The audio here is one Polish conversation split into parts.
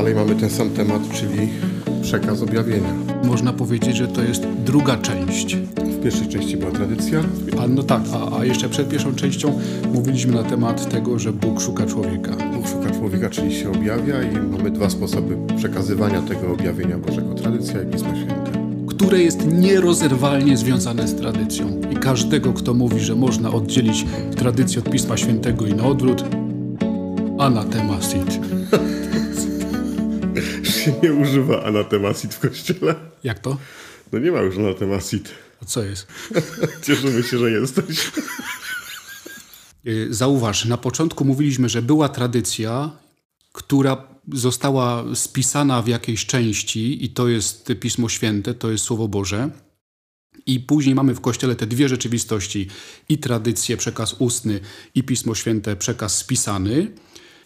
dalej mamy ten sam temat, czyli przekaz objawienia. Można powiedzieć, że to jest druga część. W pierwszej części była tradycja. A no tak, a, a jeszcze przed pierwszą częścią mówiliśmy na temat tego, że Bóg szuka człowieka. Bóg szuka człowieka, czyli się objawia i mamy dwa sposoby przekazywania tego objawienia Bożego. Tradycja i Pismo Święte. Które jest nierozerwalnie związane z tradycją. I każdego, kto mówi, że można oddzielić tradycję od Pisma Świętego i na odwrót, anatema sit. się nie używa anatemasit w kościele. Jak to? No nie ma już anatemasit. A co jest? Cieszymy się, że jesteś. Y, Zauważ, na początku mówiliśmy, że była tradycja, która została spisana w jakiejś części, i to jest Pismo Święte, to jest Słowo Boże. I później mamy w Kościele te dwie rzeczywistości: i tradycję, przekaz ustny, i Pismo Święte, przekaz spisany.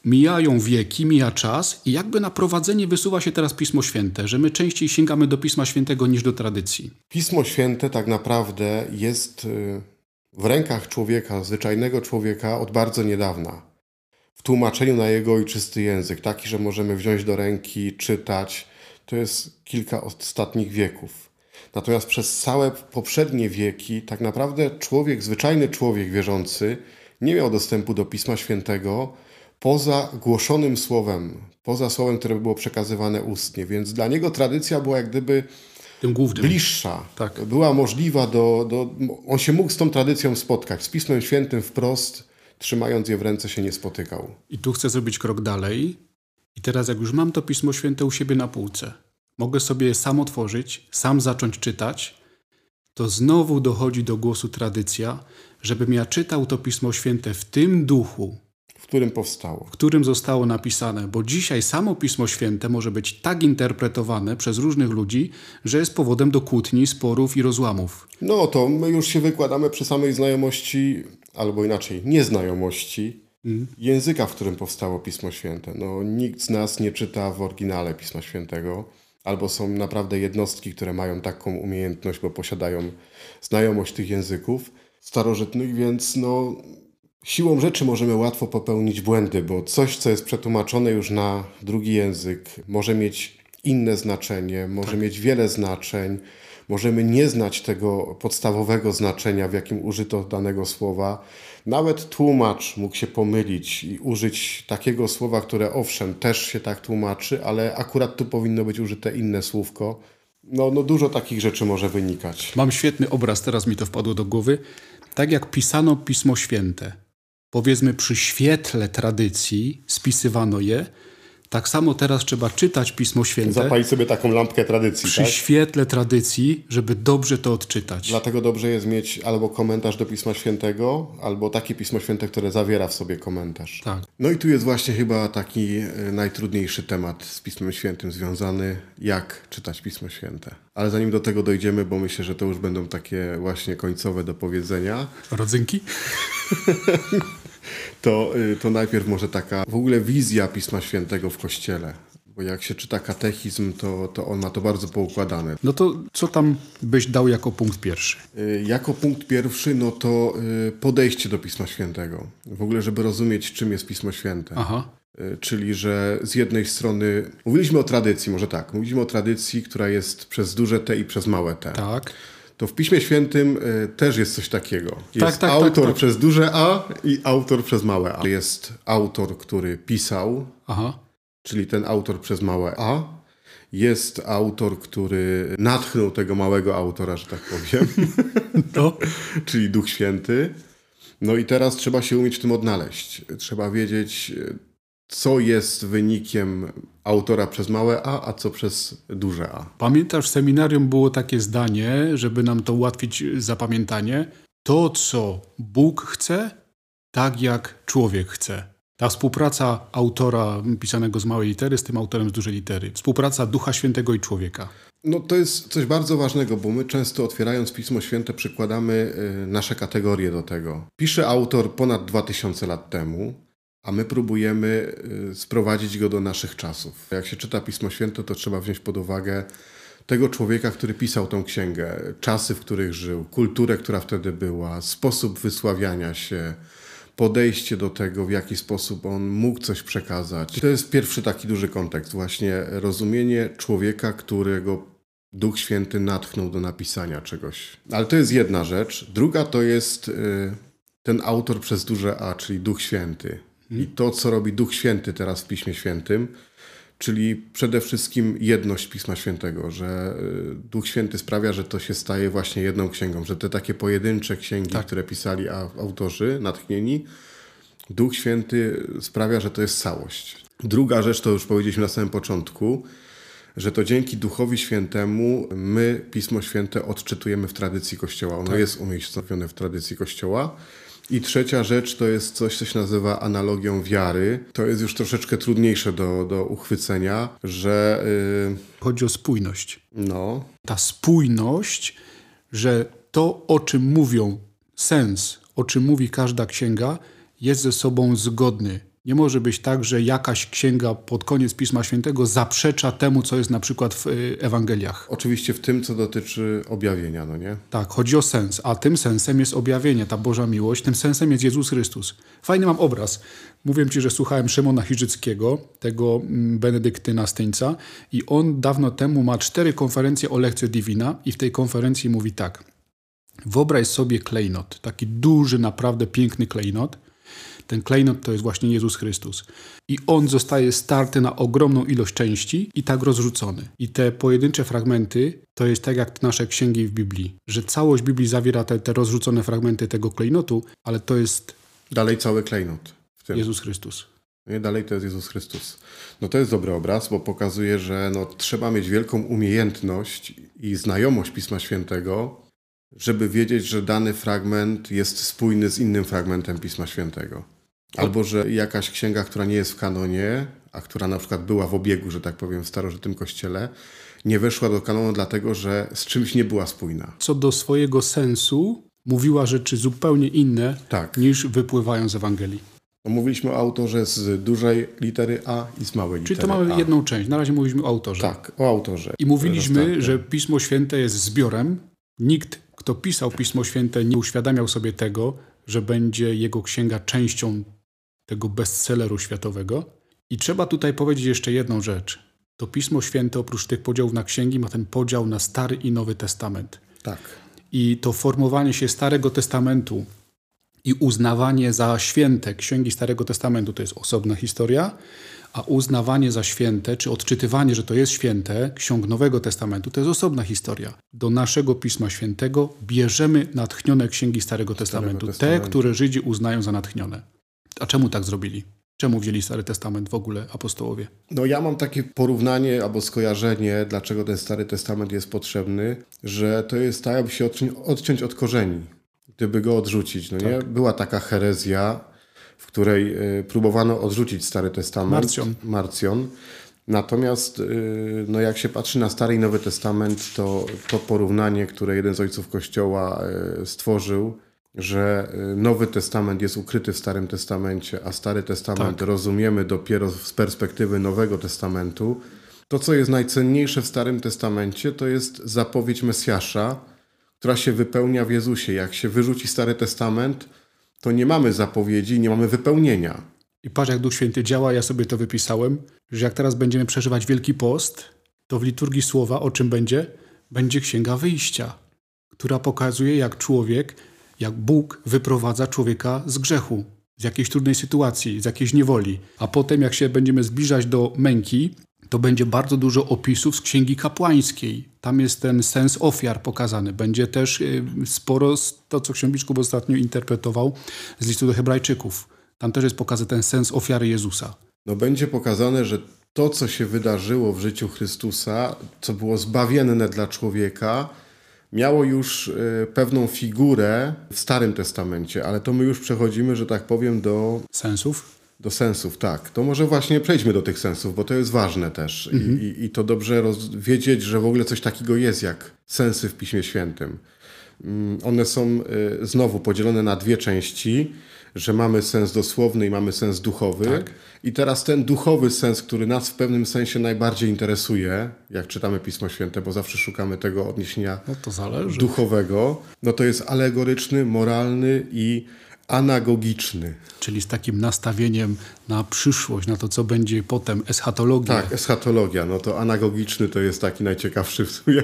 Mijają wieki, mija czas, i jakby na prowadzenie wysuwa się teraz Pismo Święte, że my częściej sięgamy do Pisma Świętego niż do tradycji. Pismo Święte tak naprawdę jest y, w rękach człowieka, zwyczajnego człowieka od bardzo niedawna. W tłumaczeniu na jego ojczysty język, taki, że możemy wziąć do ręki, czytać, to jest kilka ostatnich wieków. Natomiast przez całe poprzednie wieki, tak naprawdę człowiek, zwyczajny człowiek wierzący, nie miał dostępu do Pisma Świętego poza głoszonym słowem, poza słowem, które było przekazywane ustnie. Więc dla niego tradycja była jak gdyby bliższa. Tak. Była możliwa do, do. On się mógł z tą tradycją spotkać. Z Pismem Świętym wprost, trzymając je w ręce, się nie spotykał. I tu chcę zrobić krok dalej. I teraz, jak już mam to Pismo Święte u siebie na półce, mogę sobie je sam otworzyć, sam zacząć czytać, to znowu dochodzi do głosu tradycja, żebym ja czytał to Pismo Święte w tym duchu, którym powstało. w którym zostało napisane, bo dzisiaj samo Pismo Święte może być tak interpretowane przez różnych ludzi, że jest powodem do kłótni, sporów i rozłamów. No to my już się wykładamy przy samej znajomości, albo inaczej, nieznajomości języka, w którym powstało Pismo Święte. No, nikt z nas nie czyta w oryginale Pisma Świętego, albo są naprawdę jednostki, które mają taką umiejętność, bo posiadają znajomość tych języków starożytnych, więc no, siłą rzeczy możemy łatwo popełnić błędy, bo coś, co jest przetłumaczone już na drugi język, może mieć inne znaczenie, może mieć wiele znaczeń. Możemy nie znać tego podstawowego znaczenia, w jakim użyto danego słowa. Nawet tłumacz mógł się pomylić i użyć takiego słowa, które owszem też się tak tłumaczy, ale akurat tu powinno być użyte inne słówko. No, no dużo takich rzeczy może wynikać. Mam świetny obraz, teraz mi to wpadło do głowy. Tak jak pisano Pismo Święte, powiedzmy przy świetle tradycji spisywano je, tak samo teraz trzeba czytać Pismo Święte Zapalić sobie taką lampkę tradycji, przy tak? świetle tradycji, żeby dobrze to odczytać. Dlatego dobrze jest mieć albo komentarz do Pisma Świętego, albo takie Pismo Święte, które zawiera w sobie komentarz. Tak. No i tu jest właśnie chyba taki e, najtrudniejszy temat z Pismem Świętym związany, jak czytać Pismo Święte. Ale zanim do tego dojdziemy, bo myślę, że to już będą takie właśnie końcowe do powiedzenia, Rodzynki? to, y, to najpierw może taka w ogóle wizja Pisma Świętego w Kościele. Bo jak się czyta katechizm, to, to on ma to bardzo poukładane. No to co tam byś dał jako punkt pierwszy? Y, Jako punkt pierwszy, no to y, podejście do Pisma Świętego. W ogóle, żeby rozumieć, czym jest Pismo Święte. Aha. Y, Czyli, że z jednej strony mówiliśmy o tradycji, może tak, mówiliśmy o tradycji, która jest przez duże T i przez małe T. Tak. To w Piśmie Świętym y, też jest coś takiego. Jest tak, tak, autor tak. przez duże A i autor przez małe A. Jest autor, który pisał, Aha. czyli ten autor przez małe A. Jest autor, który natchnął tego małego autora, że tak powiem, To? czyli Duch Święty. No i teraz trzeba się umieć w tym odnaleźć. Trzeba wiedzieć, co jest wynikiem autora przez małe A, a co przez duże A. Pamiętasz, w seminarium było takie zdanie, żeby nam to ułatwić zapamiętanie. To, co Bóg chce, tak jak człowiek chce. Ta współpraca autora pisanego z małej litery z tym autorem z dużej litery. Współpraca Ducha Świętego i człowieka. No to jest coś bardzo ważnego, bo my często otwierając Pismo Święte przykładamy y, nasze kategorie do tego. Pisze autor ponad 2000 lat temu, a my próbujemy y, sprowadzić go do naszych czasów. Jak się czyta Pismo Święte, to trzeba wziąć pod uwagę tego człowieka, który pisał tą księgę, czasy, w których żył, kulturę, która wtedy była, sposób wysławiania się, podejście do tego, w jaki sposób on mógł coś przekazać. To jest pierwszy taki duży kontekst, właśnie rozumienie człowieka, którego Duch Święty natchnął do napisania czegoś. Ale to jest jedna rzecz. Druga to jest y, ten autor przez duże A, czyli Duch Święty. I to, co robi Duch Święty teraz w Piśmie Świętym, czyli przede wszystkim jedność Pisma Świętego, że y, Duch Święty sprawia, że to się staje właśnie jedną księgą, że te takie pojedyncze księgi, tak. które pisali autorzy natchnieni, Duch Święty sprawia, że to jest całość. Druga rzecz, to już powiedzieliśmy na samym początku, że to dzięki Duchowi Świętemu my Pismo Święte odczytujemy w tradycji Kościoła. Ono tak. jest umiejscowione w tradycji Kościoła. I trzecia rzecz to jest coś, co się nazywa analogią wiary. To jest już troszeczkę trudniejsze do, do uchwycenia, że. Yy... Chodzi o spójność. No. Ta spójność, że to, o czym mówią, sens, o czym mówi każda księga, jest ze sobą zgodny. Nie może być tak, że jakaś księga pod koniec Pisma Świętego zaprzecza temu, co jest na przykład w y, Ewangeliach. Oczywiście w tym, co dotyczy objawienia, no nie? Tak, chodzi o sens, a tym sensem jest objawienie, ta Boża miłość, tym sensem jest Jezus Chrystus. Fajny mam obraz. Mówię ci, że słuchałem Szymona Chirzyckiego, tego mm, benedyktyna Styńca i on dawno temu ma cztery konferencje o lekcji Divina i w tej konferencji mówi tak. Wyobraź sobie klejnot, taki duży, naprawdę piękny klejnot, ten klejnot to jest właśnie Jezus Chrystus. I on zostaje starty na ogromną ilość części i tak rozrzucony. I te pojedyncze fragmenty to jest tak jak nasze księgi w Biblii, że całość Biblii zawiera te, te rozrzucone fragmenty tego klejnotu, ale to jest. Dalej cały klejnot. Jezus Chrystus. Nie, dalej to jest Jezus Chrystus. No to jest dobry obraz, bo pokazuje, że no, trzeba mieć wielką umiejętność i znajomość Pisma Świętego, żeby wiedzieć, że dany fragment jest spójny z innym fragmentem Pisma Świętego. Albo że jakaś księga, która nie jest w kanonie, a która na przykład była w obiegu, że tak powiem, w starożytnym kościele, nie weszła do kanonu dlatego, że z czymś nie była spójna. Co do swojego sensu, mówiła rzeczy zupełnie inne tak. niż wypływają z Ewangelii. Mówiliśmy o autorze z dużej litery A i z małej litery Czyli to mamy A. jedną część. Na razie mówiliśmy o autorze. Tak, o autorze. I mówiliśmy, że Pismo Święte jest zbiorem. Nikt, kto pisał Pismo Święte, nie uświadamiał sobie tego, że będzie jego księga częścią tego bestselleru światowego. I trzeba tutaj powiedzieć jeszcze jedną rzecz. To Pismo Święte oprócz tych podziałów na księgi ma ten podział na Stary i Nowy Testament. Tak. I to formowanie się Starego Testamentu i uznawanie za święte księgi Starego Testamentu to jest osobna historia, a uznawanie za święte, czy odczytywanie, że to jest święte, ksiąg Nowego Testamentu, to jest osobna historia. Do naszego Pisma Świętego bierzemy natchnione księgi Starego Testamentu, Starego Testamentu. te, które Żydzi uznają za natchnione. A czemu tak zrobili? Czemu wzięli Stary Testament w ogóle apostołowie? No ja mam takie porównanie albo skojarzenie, dlaczego ten Stary Testament jest potrzebny, że to jest tak, aby się odciąć, odciąć od korzeni, gdyby go odrzucić. No tak. nie? Była taka herezja, w której y, próbowano odrzucić Stary Testament. Marcjon. Marcjon. Natomiast y, no jak się patrzy na Stary i Nowy Testament, to to porównanie, które jeden z ojców Kościoła y, stworzył, że y, Nowy Testament jest ukryty w Starym Testamencie, a Stary Testament tak. rozumiemy dopiero z perspektywy Nowego Testamentu, to co jest najcenniejsze w Starym Testamencie, to jest zapowiedź Mesjasza, która się wypełnia w Jezusie. Jak się wyrzuci Stary Testament, to nie mamy zapowiedzi, nie mamy wypełnienia. I patrz, jak Duch Święty działa, ja sobie to wypisałem, że jak teraz będziemy przeżywać Wielki Post, to w liturgii słowa o czym będzie? Będzie Księga Wyjścia, która pokazuje, jak człowiek jak Bóg wyprowadza człowieka z grzechu, z jakiejś trudnej sytuacji, z jakiejś niewoli. A potem, jak się będziemy zbliżać do męki, to będzie bardzo dużo opisów z księgi kapłańskiej. Tam jest ten sens ofiar pokazany. Będzie też y, sporo to, co ksiądz Biszkup ostatnio interpretował z listu do Hebrajczyków. Tam też jest pokazany ten sens ofiary Jezusa. No będzie pokazane, że to, co się wydarzyło w życiu Chrystusa, co było zbawienne dla człowieka, miało już e, pewną figurę w Starym Testamencie, ale to my już przechodzimy, że tak powiem, do. Sensów? Do sensów, tak. To może właśnie przejdźmy do tych sensów, bo to jest ważne też. Mhm. I, I, to dobrze wiedzieć, że w ogóle coś takiego jest jak sensy w Piśmie Świętym. Mm, one są e, znowu podzielone na dwie części że mamy sens dosłowny i mamy sens duchowy. Tak. I teraz ten duchowy sens, który nas w pewnym sensie najbardziej interesuje, jak czytamy Pismo Święte, bo zawsze szukamy tego odniesienia no duchowego, no to jest alegoryczny, moralny i anagogiczny. Czyli z takim nastawieniem na przyszłość, na to, co będzie potem, eschatologia. Tak, eschatologia. No to anagogiczny to jest taki najciekawszy w sumie.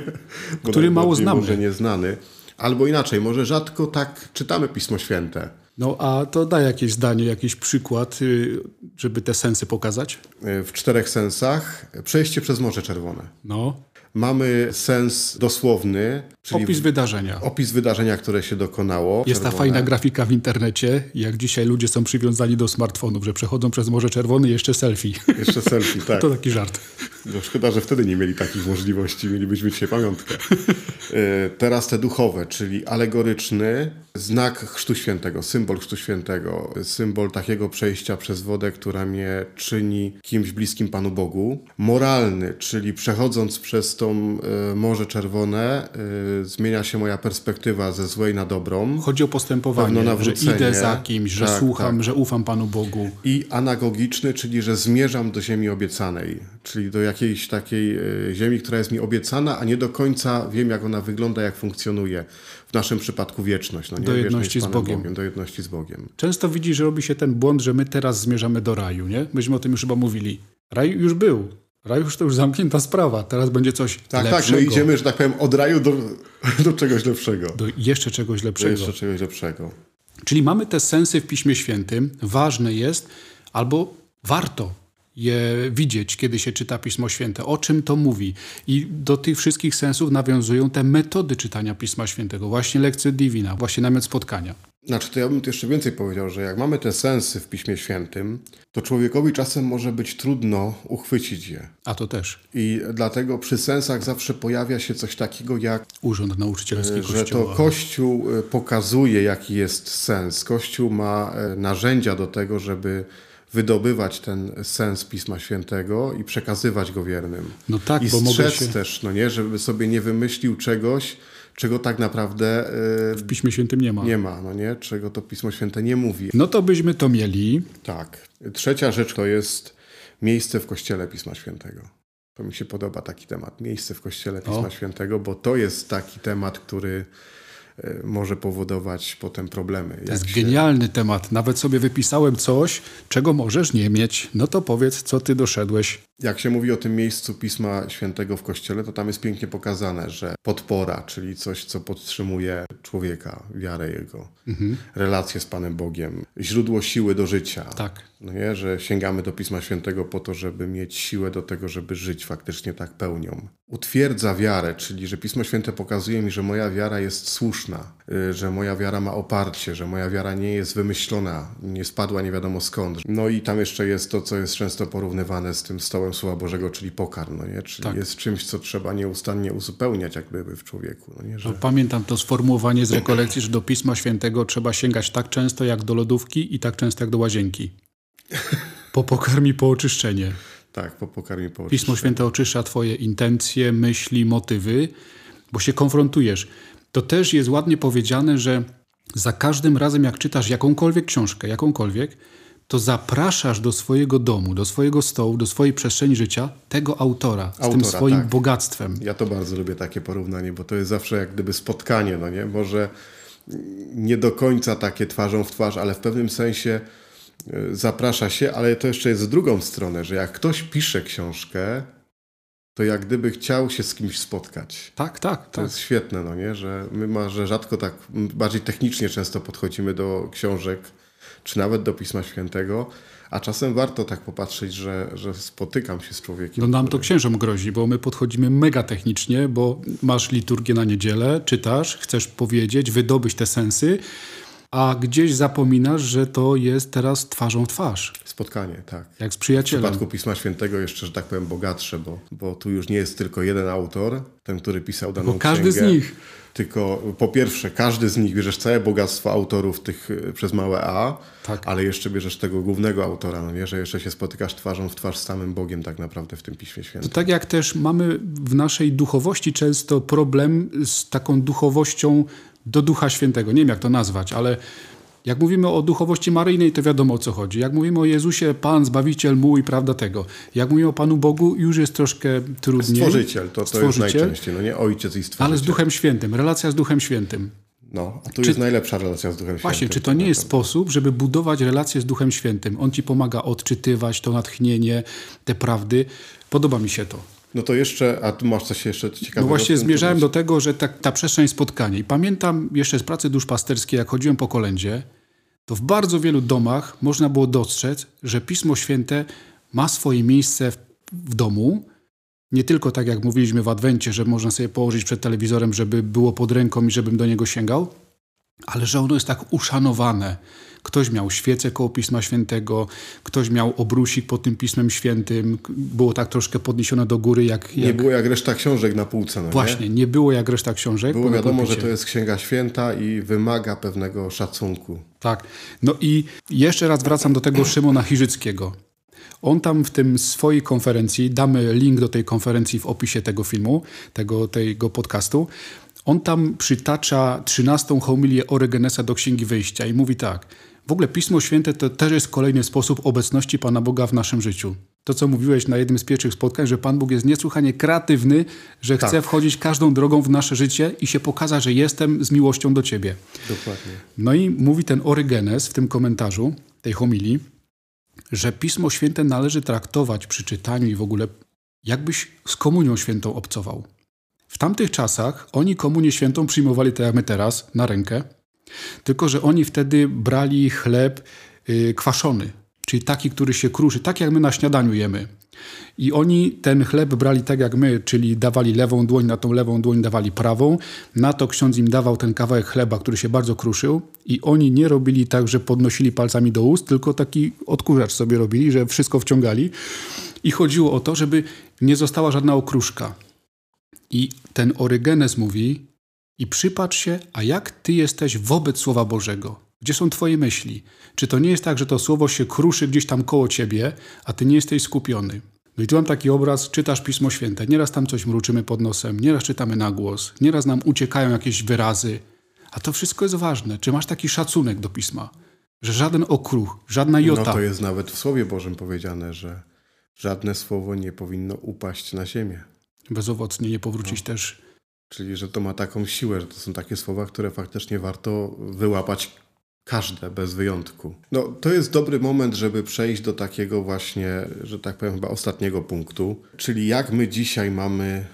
Który mało znamy. Może nieznany. Albo inaczej, może rzadko tak czytamy Pismo Święte. No a to daj jakieś zdanie, jakiś przykład, y, żeby te sensy pokazać. W czterech sensach. Przejście przez Morze Czerwone. No. Mamy sens dosłowny, Opis wydarzenia. opis wydarzenia, które się dokonało. Jest ta Czerwone. fajna grafika w internecie, jak dzisiaj ludzie są przywiązani do smartfonów, że przechodzą przez Morze Czerwone i jeszcze selfie. Jeszcze selfie, tak. To taki żart. No, szkoda, że wtedy nie mieli takich możliwości, mielibyśmy dzisiaj pamiątkę. E, Teraz te duchowe, czyli alegoryczny, znak Chrztu Świętego, symbol Chrztu Świętego, symbol takiego przejścia przez wodę, która mnie czyni kimś bliskim Panu Bogu. Moralny, czyli przechodząc przez to e, Morze Czerwone, e, zmienia się moja perspektywa ze złej na dobrą. Chodzi o postępowanie, że idę za kimś, że Tak, słucham, tak. że ufam Panu Bogu. I anagogiczny, czyli że zmierzam do ziemi obiecanej, czyli do jakiejś takiej e, ziemi, która jest mi obiecana, a nie do końca wiem, jak ona wygląda, jak funkcjonuje. W naszym przypadku wieczność. No nie? Do Wieczność jedności z Panem Bogiem. Do jedności z Bogiem. Często widzi, że robi się ten błąd, że my teraz zmierzamy do raju, nie? Myśmy o tym już chyba mówili. Raj już był. Raj już to już zamknięta sprawa. Teraz będzie coś Tak, lepszego. tak, my idziemy, że tak powiem, od raju do, do czegoś lepszego. Do jeszcze czegoś Do lepszego. jeszcze czegoś lepszego. Czyli mamy te sensy w Piśmie Świętym. Ważne jest, albo warto je widzieć, kiedy się czyta Pismo Święte. O czym to mówi? I do tych wszystkich sensów nawiązują te metody czytania Pisma Świętego. Właśnie lekcje divina, właśnie namiot spotkania. Znaczy, to ja bym jeszcze więcej powiedział, że jak mamy te sensy w Piśmie Świętym, to człowiekowi czasem może być trudno uchwycić je. A to też I dlatego przy sensach zawsze pojawia się coś takiego jak Urząd Nauczycielski że Kościoła. to Kościół e, pokazuje, jaki jest sens. Kościół ma e, narzędzia do tego, żeby wydobywać ten sens Pisma Świętego i przekazywać go wiernym. No tak, I bo mogę się też, no nie, żeby sobie nie wymyślił czegoś, czego tak naprawdę e, w Piśmie Świętym nie ma. nie ma, no nie, czego to Pismo Święte nie mówi. No to byśmy to mieli. Tak. Trzecia rzecz to jest miejsce w Kościele Pisma Świętego. To mi się podoba taki temat. Miejsce w Kościele Pisma O. Świętego, bo to jest taki temat, który może powodować potem problemy. To jest genialny temat. Nawet sobie wypisałem coś, czego możesz nie mieć. No to powiedz, co ty doszedłeś. Jak się mówi o tym miejscu Pisma Świętego w Kościele, to tam jest pięknie pokazane, że podpora, czyli coś, co podtrzymuje człowieka, wiarę jego, relacje z Panem Bogiem, źródło siły do życia. Tak. No nie, że sięgamy do Pisma Świętego po to, żeby mieć siłę do tego, żeby żyć faktycznie tak pełnią. Utwierdza wiarę, czyli że Pismo Święte pokazuje mi, że moja wiara jest słuszna, y, że moja wiara ma oparcie, że moja wiara nie jest wymyślona, nie spadła nie wiadomo skąd. No i tam jeszcze jest to, co jest często porównywane z tym stołem Słowa Bożego, czyli pokarm, no nie? Czyli Tak. jest czymś, co trzeba nieustannie uzupełniać jakby w człowieku, no nie? Że... No, pamiętam to sformułowanie z rekolekcji, że do Pisma Świętego trzeba sięgać tak często jak do lodówki i tak często jak do łazienki. Po pokarm i po oczyszczenie. Tak, po pokarmie po Pismo Święte oczyszcza twoje intencje, myśli, motywy, bo się konfrontujesz. To też jest ładnie powiedziane, że za każdym razem, jak czytasz jakąkolwiek książkę, jakąkolwiek, to zapraszasz do swojego domu, do swojego stołu, do swojej przestrzeni życia tego autora, z tym Autora, swoim tak. bogactwem. Ja to bardzo lubię takie porównanie, bo to jest zawsze jak gdyby spotkanie, no nie? Może nie do końca takie twarzą w twarz, ale w pewnym sensie e, zaprasza się, ale to jeszcze jest w drugą stronę, że jak ktoś pisze książkę, to jak gdyby chciał się z kimś spotkać. Tak, tak, To tak. jest świetne, no nie? Że my ma, że rzadko tak bardziej technicznie często podchodzimy do książek, czy nawet do Pisma Świętego, a czasem warto tak popatrzeć, że, że spotykam się z człowiekiem. No nam to księżom grozi, bo my podchodzimy mega technicznie, bo masz liturgię na niedzielę, czytasz, chcesz powiedzieć, wydobyć te sensy, a gdzieś zapominasz, że to jest teraz twarzą w twarz, Spotkanie, tak. jak z W przyjacielem. przypadku Pisma Świętego jeszcze, że tak powiem, bogatsze, bo, bo tu już nie jest tylko jeden autor, ten, który pisał daną Bo każdy z księgę, nich. Tylko po pierwsze, każdy z nich bierzesz całe bogactwo autorów tych y, przez małe A, Tak. ale jeszcze bierzesz tego głównego autora, no nie? że jeszcze się spotykasz twarzą w twarz z samym Bogiem tak naprawdę w tym Piśmie To Świętym. tak jak też mamy w naszej duchowości często problem z taką duchowością do Ducha Świętego. Nie wiem, jak to nazwać, ale jak mówimy o duchowości maryjnej, to wiadomo o co chodzi. Jak mówimy o Jezusie, Pan, Zbawiciel mój, prawda tego. Jak mówimy o Panu Bogu, już jest troszkę trudniej. Stworzyciel, to, to jest Stworzyciel, najczęściej, no nie? Ojciec i stworzyciel. Ale z Duchem Świętym, relacja z Duchem Świętym. No, a tu czy, jest najlepsza relacja z Duchem Świętym. Właśnie, czy to nie jest sposób, żeby budować relację z Duchem Świętym? On ci pomaga odczytywać to natchnienie, te prawdy. Podoba mi się to. No to jeszcze, a tu masz coś jeszcze ciekawego? No właśnie zmierzałem do tego, że ta, ta przestrzeń spotkania. I pamiętam jeszcze z pracy duszpasterskiej, jak chodziłem po kolędzie, to w bardzo wielu domach można było dostrzec, że Pismo Święte ma swoje miejsce w, w domu, nie tylko tak jak mówiliśmy w Adwencie, że można sobie położyć przed telewizorem, żeby było pod ręką i żebym do niego sięgał, ale że ono jest tak uszanowane. Ktoś miał świecę koło Pisma Świętego, ktoś miał obrusik pod tym Pismem Świętym, było tak troszkę podniesione do góry jak... Nie jak... było jak reszta książek na półce. No Właśnie, nie? nie było jak reszta książek. Było wiadomo, że to jest Księga Święta i wymaga pewnego szacunku. Tak. No i jeszcze raz wracam do tego Szymona Chirzyckiego. On tam w tym swojej konferencji, damy link do tej konferencji w opisie tego filmu, tego, tego podcastu, on tam przytacza trzynastą homilię Orygenesa do Księgi Wyjścia i mówi tak, w ogóle Pismo Święte to też jest kolejny sposób obecności Pana Boga w naszym życiu. To, co mówiłeś na jednym z pierwszych spotkań, że Pan Bóg jest niesłychanie kreatywny, że tak. chce wchodzić każdą drogą w nasze życie i się pokaza, że jestem z miłością do Ciebie. Dokładnie. No i mówi ten Orygenes w tym komentarzu tej homilii, że Pismo Święte należy traktować przy czytaniu i w ogóle jakbyś z komunią świętą obcował. W tamtych czasach oni komunię świętą przyjmowali tak jak my teraz, na rękę, tylko że oni wtedy brali chleb yy, kwaszony, czyli taki, który się kruszy, tak jak my na śniadaniu jemy. I oni ten chleb brali tak jak my, czyli dawali lewą dłoń, na tą lewą dłoń dawali prawą. Na to ksiądz im dawał ten kawałek chleba, który się bardzo kruszył. I oni nie robili tak, że podnosili palcami do ust, tylko taki odkurzacz sobie robili, że wszystko wciągali. I chodziło o to, żeby nie została żadna okruszka. I ten Orygenes mówi, i przypatrz się, a jak ty jesteś wobec Słowa Bożego. Gdzie są twoje myśli? Czy to nie jest tak, że to słowo się kruszy gdzieś tam koło ciebie, a ty nie jesteś skupiony? No i tu mam taki obraz, czytasz Pismo Święte, nieraz tam coś mruczymy pod nosem, nieraz czytamy na głos, nieraz nam uciekają jakieś wyrazy, a to wszystko jest ważne. Czy masz taki szacunek do Pisma? Że żaden okruch, żadna jota... No to jest nawet w Słowie Bożym powiedziane, że żadne słowo nie powinno upaść na ziemię. Bezowocnie nie powrócić no. też. Czyli, że to ma taką siłę, że to są takie słowa, które faktycznie warto wyłapać Każde, bez wyjątku. No, to jest dobry moment, żeby przejść do takiego właśnie, że tak powiem, chyba ostatniego punktu, czyli jak my dzisiaj mamy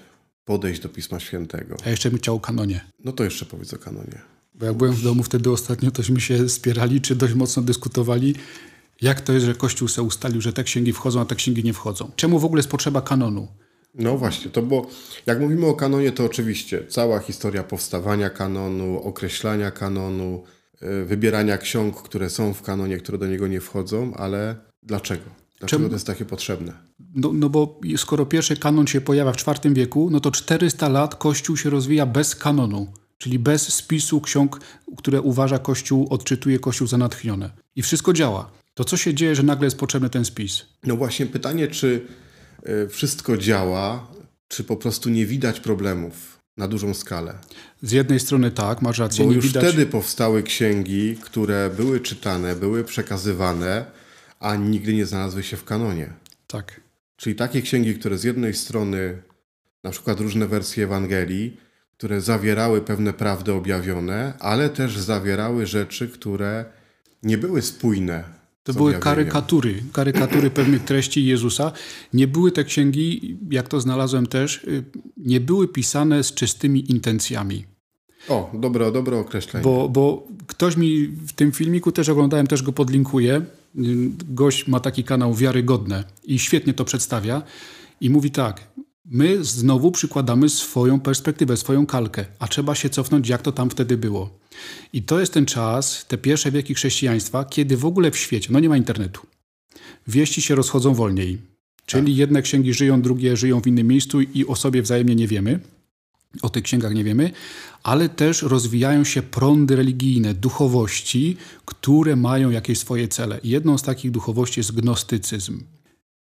podejść do Pisma Świętego. A jeszcze bym chciał o kanonie. No to jeszcze powiedz o kanonie. Bo jak byłem w domu wtedy ostatnio, tośmy się spierali, czy dość mocno dyskutowali, jak to jest, że Kościół se ustalił, że te księgi wchodzą, a te księgi nie wchodzą. Czemu w ogóle jest potrzeba kanonu? No właśnie, to bo jak mówimy o kanonie, to oczywiście cała historia powstawania kanonu, określania kanonu, E, wybierania ksiąg, które są w kanonie, które do niego nie wchodzą, ale dlaczego? Dlaczego Czemu? to jest takie potrzebne? No, no bo skoro pierwszy kanon się pojawia w IV wieku, no to 400 lat Kościół się rozwija bez kanonu, czyli bez spisu ksiąg, które uważa Kościół, odczytuje Kościół za natchnione. I wszystko działa. To co się dzieje, że nagle jest potrzebny ten spis? No właśnie pytanie, czy wszystko działa, czy po prostu nie widać problemów na dużą skalę. Z jednej strony tak, masz rację. Bo już widać... wtedy powstały księgi, które były czytane, były przekazywane, a nigdy nie znalazły się w kanonie. Tak. Czyli takie księgi, które z jednej strony, na przykład różne wersje Ewangelii, które zawierały pewne prawdy objawione, ale też zawierały rzeczy, które nie były spójne to były karykatury, karykatury pewnych treści Jezusa. Nie były te księgi, jak to znalazłem też, y, nie były pisane z czystymi intencjami. O, dobre, dobre określenie. Bo, bo ktoś mi w tym filmiku też oglądałem, też go podlinkuję. Y, gość ma taki kanał Wiarygodne i świetnie to przedstawia. I mówi tak, my znowu przykładamy swoją perspektywę, swoją kalkę, a trzeba się cofnąć, jak to tam wtedy było. I to jest ten czas, te pierwsze wieki chrześcijaństwa, kiedy w ogóle w świecie, no nie ma internetu, wieści się rozchodzą wolniej. Czyli tak. jedne księgi żyją, drugie żyją w innym miejscu i o sobie wzajemnie nie wiemy. O tych księgach nie wiemy, ale też rozwijają się prądy religijne, duchowości, które mają jakieś swoje cele. Jedną z takich duchowości jest gnostycyzm.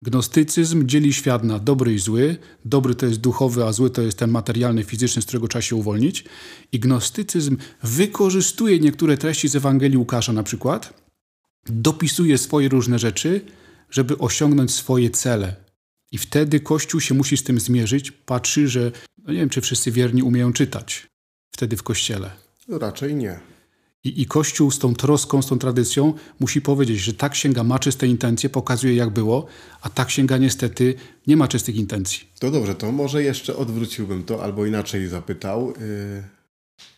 Gnostycyzm dzieli świat na dobry i zły. Dobry to jest duchowy, a zły to jest ten materialny, fizyczny, z którego trzeba się uwolnić. I gnostycyzm wykorzystuje niektóre treści z Ewangelii Łukasza na przykład, dopisuje swoje różne rzeczy, żeby osiągnąć swoje cele. I wtedy Kościół się musi z tym zmierzyć, patrzy, że no nie wiem, czy wszyscy wierni umieją czytać wtedy w Kościele. No, raczej nie. I, I Kościół z tą troską, z tą tradycją musi powiedzieć, że ta księga ma czyste intencje, pokazuje jak było, a ta księga niestety nie ma czystych intencji. To dobrze, to może jeszcze odwróciłbym to, albo inaczej zapytał. Yy,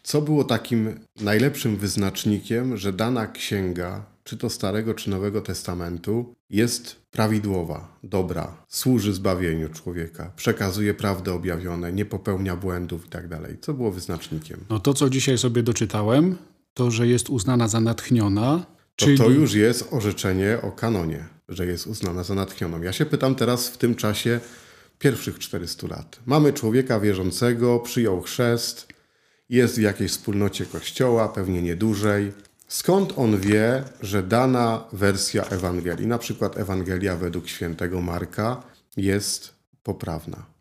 co było takim najlepszym wyznacznikiem, że dana księga, czy to Starego, czy Nowego Testamentu, jest prawidłowa, dobra, służy zbawieniu człowieka, przekazuje prawdę objawione, nie popełnia błędów itd. Tak co było wyznacznikiem? No to, co dzisiaj sobie doczytałem, to, że jest uznana za natchniona. To, czyli... to już jest orzeczenie o kanonie, że jest uznana za natchnioną. Ja się pytam teraz w tym czasie pierwszych 400 lat. Mamy człowieka wierzącego, przyjął chrzest, jest w jakiejś wspólnocie kościoła, pewnie nie dłużej. Skąd on wie, że dana wersja Ewangelii, na przykład Ewangelia według świętego Marka, jest poprawna?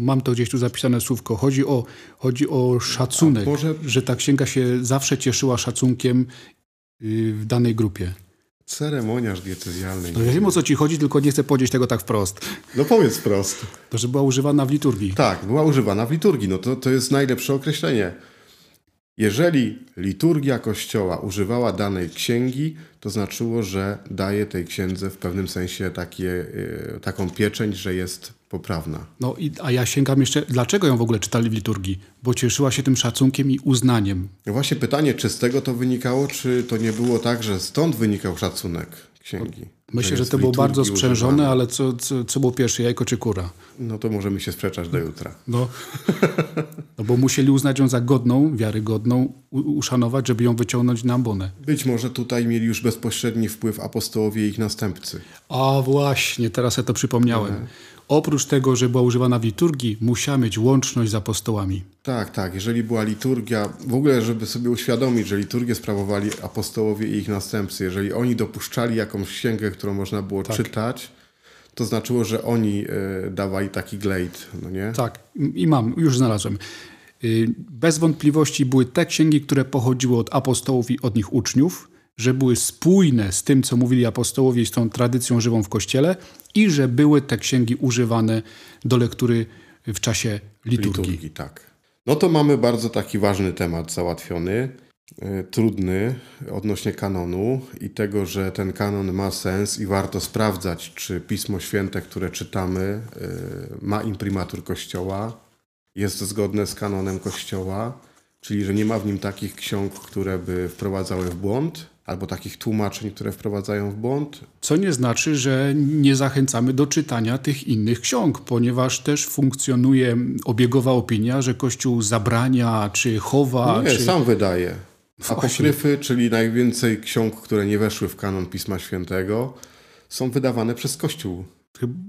Mam to gdzieś tu zapisane słówko. Chodzi o, chodzi o szacunek, może... że ta księga się zawsze cieszyła szacunkiem y, w danej grupie. Ceremoniarz diecezjalny. No ja wiem o co ci chodzi, tylko nie chcę powiedzieć tego tak wprost. No powiedz wprost. To, że była używana w liturgii. Tak, była używana w liturgii. No to, to jest najlepsze określenie. Jeżeli liturgia Kościoła używała danej księgi, to znaczyło, że daje tej księdze w pewnym sensie takie, yy, taką pieczęć, że jest poprawna. No i, a ja sięgam jeszcze, dlaczego ją w ogóle czytali w liturgii? Bo cieszyła się tym szacunkiem i uznaniem. No właśnie pytanie, czy z tego to wynikało, czy to nie było tak, że stąd wynikał szacunek księgi? Myślę, że, to było bardzo sprzężone, używane. ale co, co, co było pierwsze, jajko czy kura? No to możemy się sprzeczać do jutra. No, no bo musieli uznać ją za godną, wiarygodną, uszanować, żeby ją wyciągnąć na ambonę. Być może tutaj mieli już bezpośredni wpływ apostołowie i ich następcy. A właśnie, teraz ja to przypomniałem. Mhm oprócz tego, że była używana w liturgii, musiała mieć łączność z apostołami. Tak, tak. Jeżeli była liturgia, w ogóle, żeby sobie uświadomić, że liturgię sprawowali apostołowie i ich następcy, jeżeli oni dopuszczali jakąś księgę, którą można było tak. czytać, to znaczyło, że oni y, dawali taki glejt, no nie? Tak, i mam, już znalazłem. Y, bez wątpliwości były te księgi, które pochodziły od apostołów i od nich uczniów, że były spójne z tym, co mówili apostołowie i z tą tradycją żywą w Kościele i że były te księgi używane do lektury w czasie liturgii. liturgii tak. No to mamy bardzo taki ważny temat załatwiony, e, trudny odnośnie kanonu i tego, że ten kanon ma sens i warto sprawdzać, czy Pismo Święte, które czytamy, e, ma imprimatur Kościoła, jest zgodne z kanonem Kościoła, czyli że nie ma w nim takich ksiąg, które by wprowadzały w błąd, albo takich tłumaczeń, które wprowadzają w błąd. Co nie znaczy, że nie zachęcamy do czytania tych innych ksiąg, ponieważ też funkcjonuje obiegowa opinia, że Kościół zabrania czy chowa. Nie, czy... sam wydaje. Apokryfy, czyli najwięcej ksiąg, które nie weszły w kanon Pisma Świętego, są wydawane przez Kościół.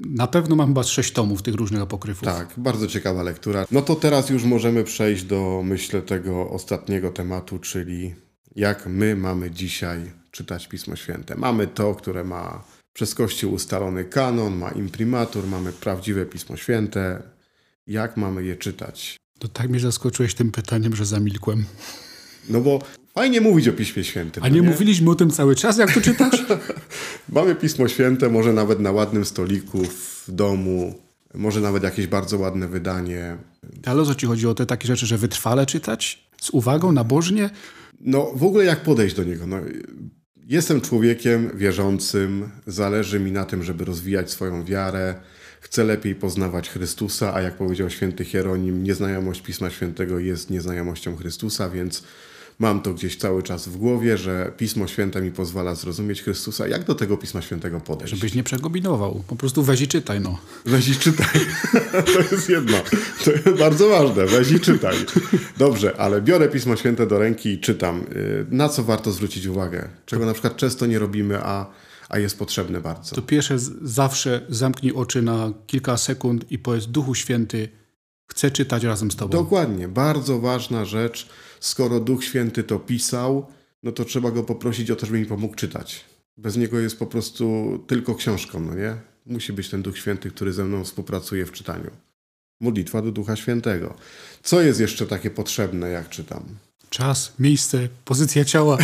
Na pewno mam chyba sześć tomów tych różnych apokryfów. Tak, bardzo ciekawa lektura. No to teraz już możemy przejść do, myślę, tego ostatniego tematu, czyli jak my mamy dzisiaj czytać Pismo Święte. Mamy to, które ma przez Kościół ustalony kanon, ma imprimatur, mamy prawdziwe Pismo Święte. Jak mamy je czytać? To tak mnie zaskoczyłeś tym pytaniem, że zamilkłem. No bo fajnie mówić o Piśmie Świętym. A nie, nie, mówiliśmy o tym cały czas, jak to czytać? mamy Pismo Święte, może nawet na ładnym stoliku w domu, może nawet jakieś bardzo ładne wydanie. Ale o co ci chodzi o te takie rzeczy, że wytrwale czytać? Z uwagą, nabożnie? No w ogóle jak podejść do niego? No, jestem człowiekiem wierzącym, zależy mi na tym, żeby rozwijać swoją wiarę, chcę lepiej poznawać Chrystusa, a jak powiedział święty Hieronim, nieznajomość Pisma Świętego jest nieznajomością Chrystusa, więc mam to gdzieś cały czas w głowie, że Pismo Święte mi pozwala zrozumieć Chrystusa. Jak do tego Pisma Świętego podejść? Żebyś nie przekombinował. Po prostu weź i czytaj, no. Weź i czytaj. to jest jedno. To jest bardzo ważne. Weź i czytaj. Dobrze, ale biorę Pismo Święte do ręki i czytam. Y, na co warto zwrócić uwagę? Czego na przykład często nie robimy, a, a jest potrzebne bardzo. To pierwsze, zawsze zamknij oczy na kilka sekund i powiedz Duchu Święty, chcę czytać razem z Tobą. Dokładnie. Bardzo ważna rzecz skoro Duch Święty to pisał, no to trzeba go poprosić o to, żeby mi pomógł czytać. Bez niego jest po prostu tylko książką, no nie? Musi być ten Duch Święty, który ze mną współpracuje w czytaniu. Modlitwa do Ducha Świętego. Co jest jeszcze takie potrzebne, jak czytam? Czas, miejsce, pozycja ciała.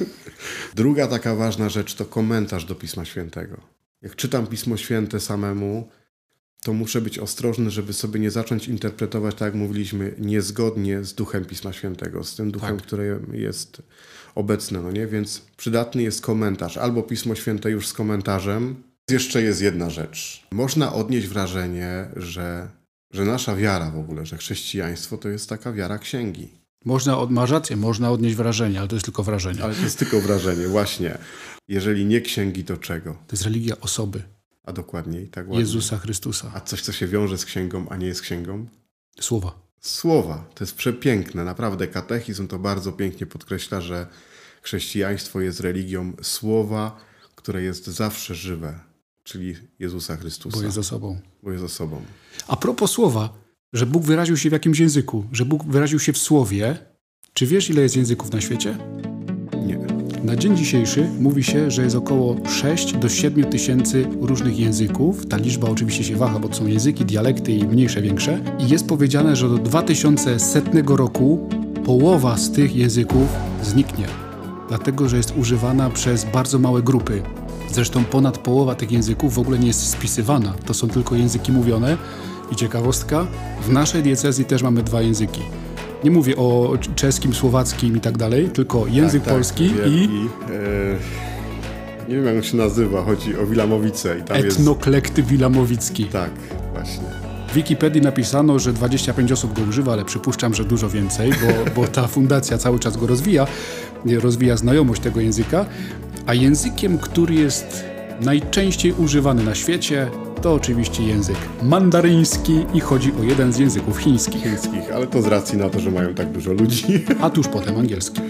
Druga taka ważna rzecz to komentarz do Pisma Świętego. Jak czytam Pismo Święte samemu, to muszę być ostrożny, żeby sobie nie zacząć interpretować, tak jak mówiliśmy, niezgodnie z duchem Pisma Świętego, z tym duchem, Tak. który jest obecny, no nie? Więc przydatny jest komentarz, albo Pismo Święte już z komentarzem. Jeszcze jest jedna rzecz. Można odnieść wrażenie, że, że nasza wiara w ogóle, że chrześcijaństwo to jest taka wiara księgi. Można, od, masz rację, można odnieść wrażenie, ale to jest tylko wrażenie. Ale to jest tylko wrażenie, właśnie. Jeżeli nie księgi, to czego? To jest religia osoby A dokładniej, tak ładnie. Jezusa Chrystusa. A coś, co się wiąże z księgą, a nie jest księgą? Słowa. Słowa. To jest przepiękne. Naprawdę katechizm to bardzo pięknie podkreśla, że chrześcijaństwo jest religią słowa, które jest zawsze żywe, czyli Jezusa Chrystusa, Bo jest osobą. bo jest osobą. A propos słowa, że Bóg wyraził się w jakimś języku, że Bóg wyraził się w słowie. Czy wiesz, ile jest języków na świecie? Na dzień dzisiejszy mówi się, że jest około 6 do 7 tysięcy różnych języków. Ta liczba oczywiście się waha, bo to są języki, dialekty i mniejsze, większe. I jest powiedziane, że do 2100 roku połowa z tych języków zniknie. Dlatego, że jest używana przez bardzo małe grupy. Zresztą ponad połowa tych języków w ogóle nie jest spisywana. To są tylko języki mówione. I ciekawostka, w naszej diecezji też mamy dwa języki. Nie mówię o czeskim, słowackim i tak dalej, tylko język Tak, tak, polski wiem. i e, nie wiem, jak on się nazywa. Chodzi o Wilamowice i tam jest... etnoklekty wilamowicki. Tak, właśnie. W Wikipedii napisano, że 25 osób go używa, ale przypuszczam, że dużo więcej, bo, bo ta fundacja cały czas go rozwija, rozwija znajomość tego języka. A językiem, który jest najczęściej używany na świecie, to oczywiście język mandaryński i chodzi o jeden z języków chińskich, Chińskich, ale to z racji na to, że mają tak dużo ludzi. a tuż potem angielski.